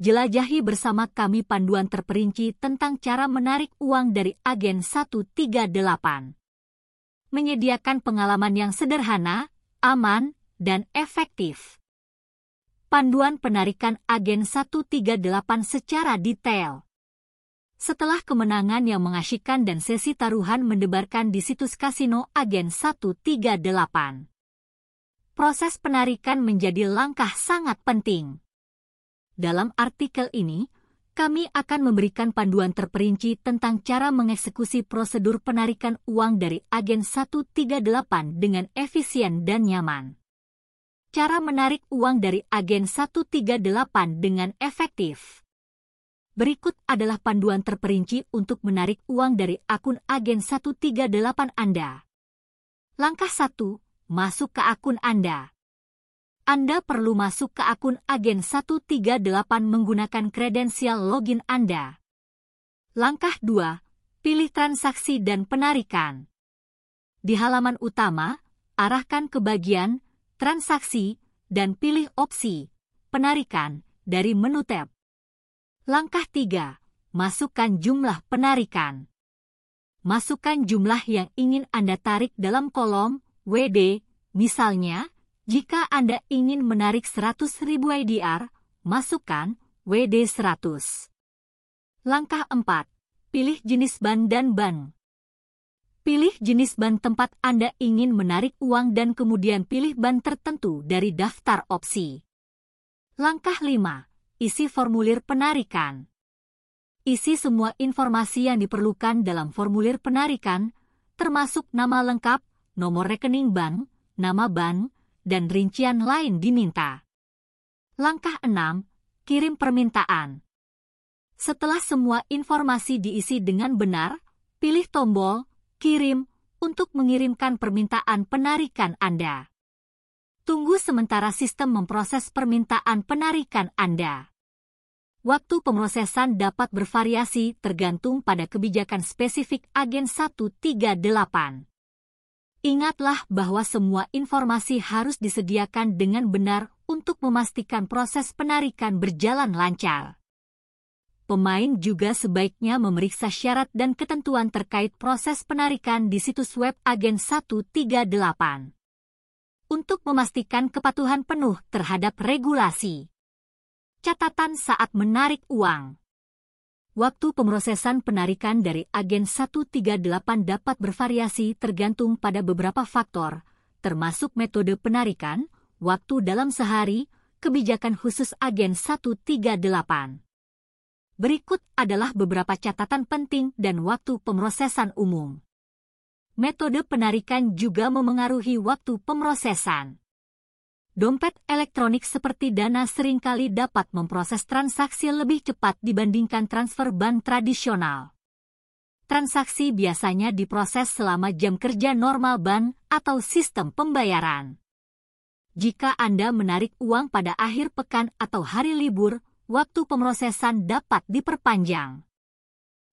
jelajahi bersama kami panduan terperinci tentang cara menarik uang dari agen 138. Menyediakan pengalaman yang sederhana, aman, dan efektif. Panduan penarikan agen 138 secara detail. Setelah kemenangan yang mengasyikkan dan sesi taruhan mendebarkan di situs kasino agen 138. Proses penarikan menjadi langkah sangat penting. Dalam artikel ini, kami akan memberikan panduan terperinci tentang cara mengeksekusi prosedur penarikan uang dari agen 138 dengan efisien dan nyaman. Cara menarik uang dari agen 138 dengan efektif. Berikut adalah panduan terperinci untuk menarik uang dari akun agen 138 Anda. Langkah 1. Masuk ke akun Anda. Anda perlu masuk ke akun agen 138 menggunakan kredensial login Anda. Langkah 2. Pilih transaksi dan penarikan. Di halaman utama, arahkan ke bagian Transaksi dan pilih opsi Penarikan dari menu tab. Langkah 3. Masukkan jumlah penarikan. Masukkan jumlah yang ingin Anda tarik dalam kolom WD, misalnya jika Anda ingin menarik 100.000 IDR, masukkan WD 100. Langkah 4. Pilih jenis ban dan ban. Pilih jenis ban tempat Anda ingin menarik uang dan kemudian pilih ban tertentu dari daftar opsi. Langkah 5. Isi formulir penarikan. Isi semua informasi yang diperlukan dalam formulir penarikan, termasuk nama lengkap, nomor rekening bank, nama bank, dan rincian lain diminta. Langkah 6. Kirim permintaan. Setelah semua informasi diisi dengan benar, pilih tombol Kirim untuk mengirimkan permintaan penarikan Anda. Tunggu sementara sistem memproses permintaan penarikan Anda. Waktu pemrosesan dapat bervariasi tergantung pada kebijakan spesifik agen 138. Ingatlah bahwa semua informasi harus disediakan dengan benar untuk memastikan proses penarikan berjalan lancar. Pemain juga sebaiknya memeriksa syarat dan ketentuan terkait proses penarikan di situs web agen 138 untuk memastikan kepatuhan penuh terhadap regulasi. Catatan saat menarik uang Waktu pemrosesan penarikan dari agen 138 dapat bervariasi tergantung pada beberapa faktor, termasuk metode penarikan, waktu dalam sehari, kebijakan khusus agen 138. Berikut adalah beberapa catatan penting dan waktu pemrosesan umum. Metode penarikan juga memengaruhi waktu pemrosesan. Dompet elektronik seperti Dana sering kali dapat memproses transaksi lebih cepat dibandingkan transfer bank tradisional. Transaksi biasanya diproses selama jam kerja normal bank atau sistem pembayaran. Jika Anda menarik uang pada akhir pekan atau hari libur, waktu pemrosesan dapat diperpanjang.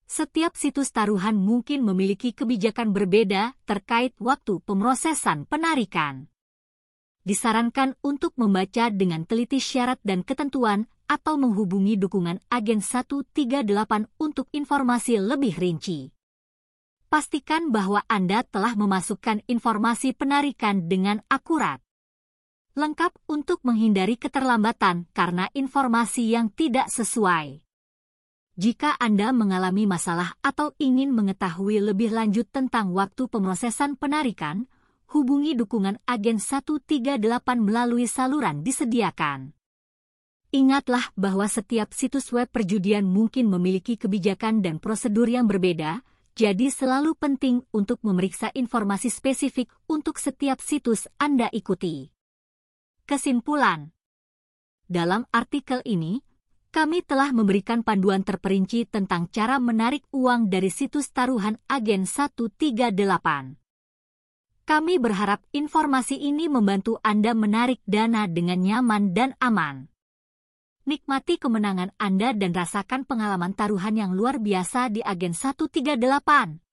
Setiap situs taruhan mungkin memiliki kebijakan berbeda terkait waktu pemrosesan penarikan disarankan untuk membaca dengan teliti syarat dan ketentuan atau menghubungi dukungan agen 138 untuk informasi lebih rinci. Pastikan bahwa Anda telah memasukkan informasi penarikan dengan akurat. Lengkap untuk menghindari keterlambatan karena informasi yang tidak sesuai. Jika Anda mengalami masalah atau ingin mengetahui lebih lanjut tentang waktu pemrosesan penarikan, hubungi dukungan agen 138 melalui saluran disediakan. Ingatlah bahwa setiap situs web perjudian mungkin memiliki kebijakan dan prosedur yang berbeda, jadi selalu penting untuk memeriksa informasi spesifik untuk setiap situs Anda ikuti. Kesimpulan Dalam artikel ini, kami telah memberikan panduan terperinci tentang cara menarik uang dari situs taruhan agen 138. Kami berharap informasi ini membantu Anda menarik dana dengan nyaman dan aman. Nikmati kemenangan Anda dan rasakan pengalaman taruhan yang luar biasa di Agen 138.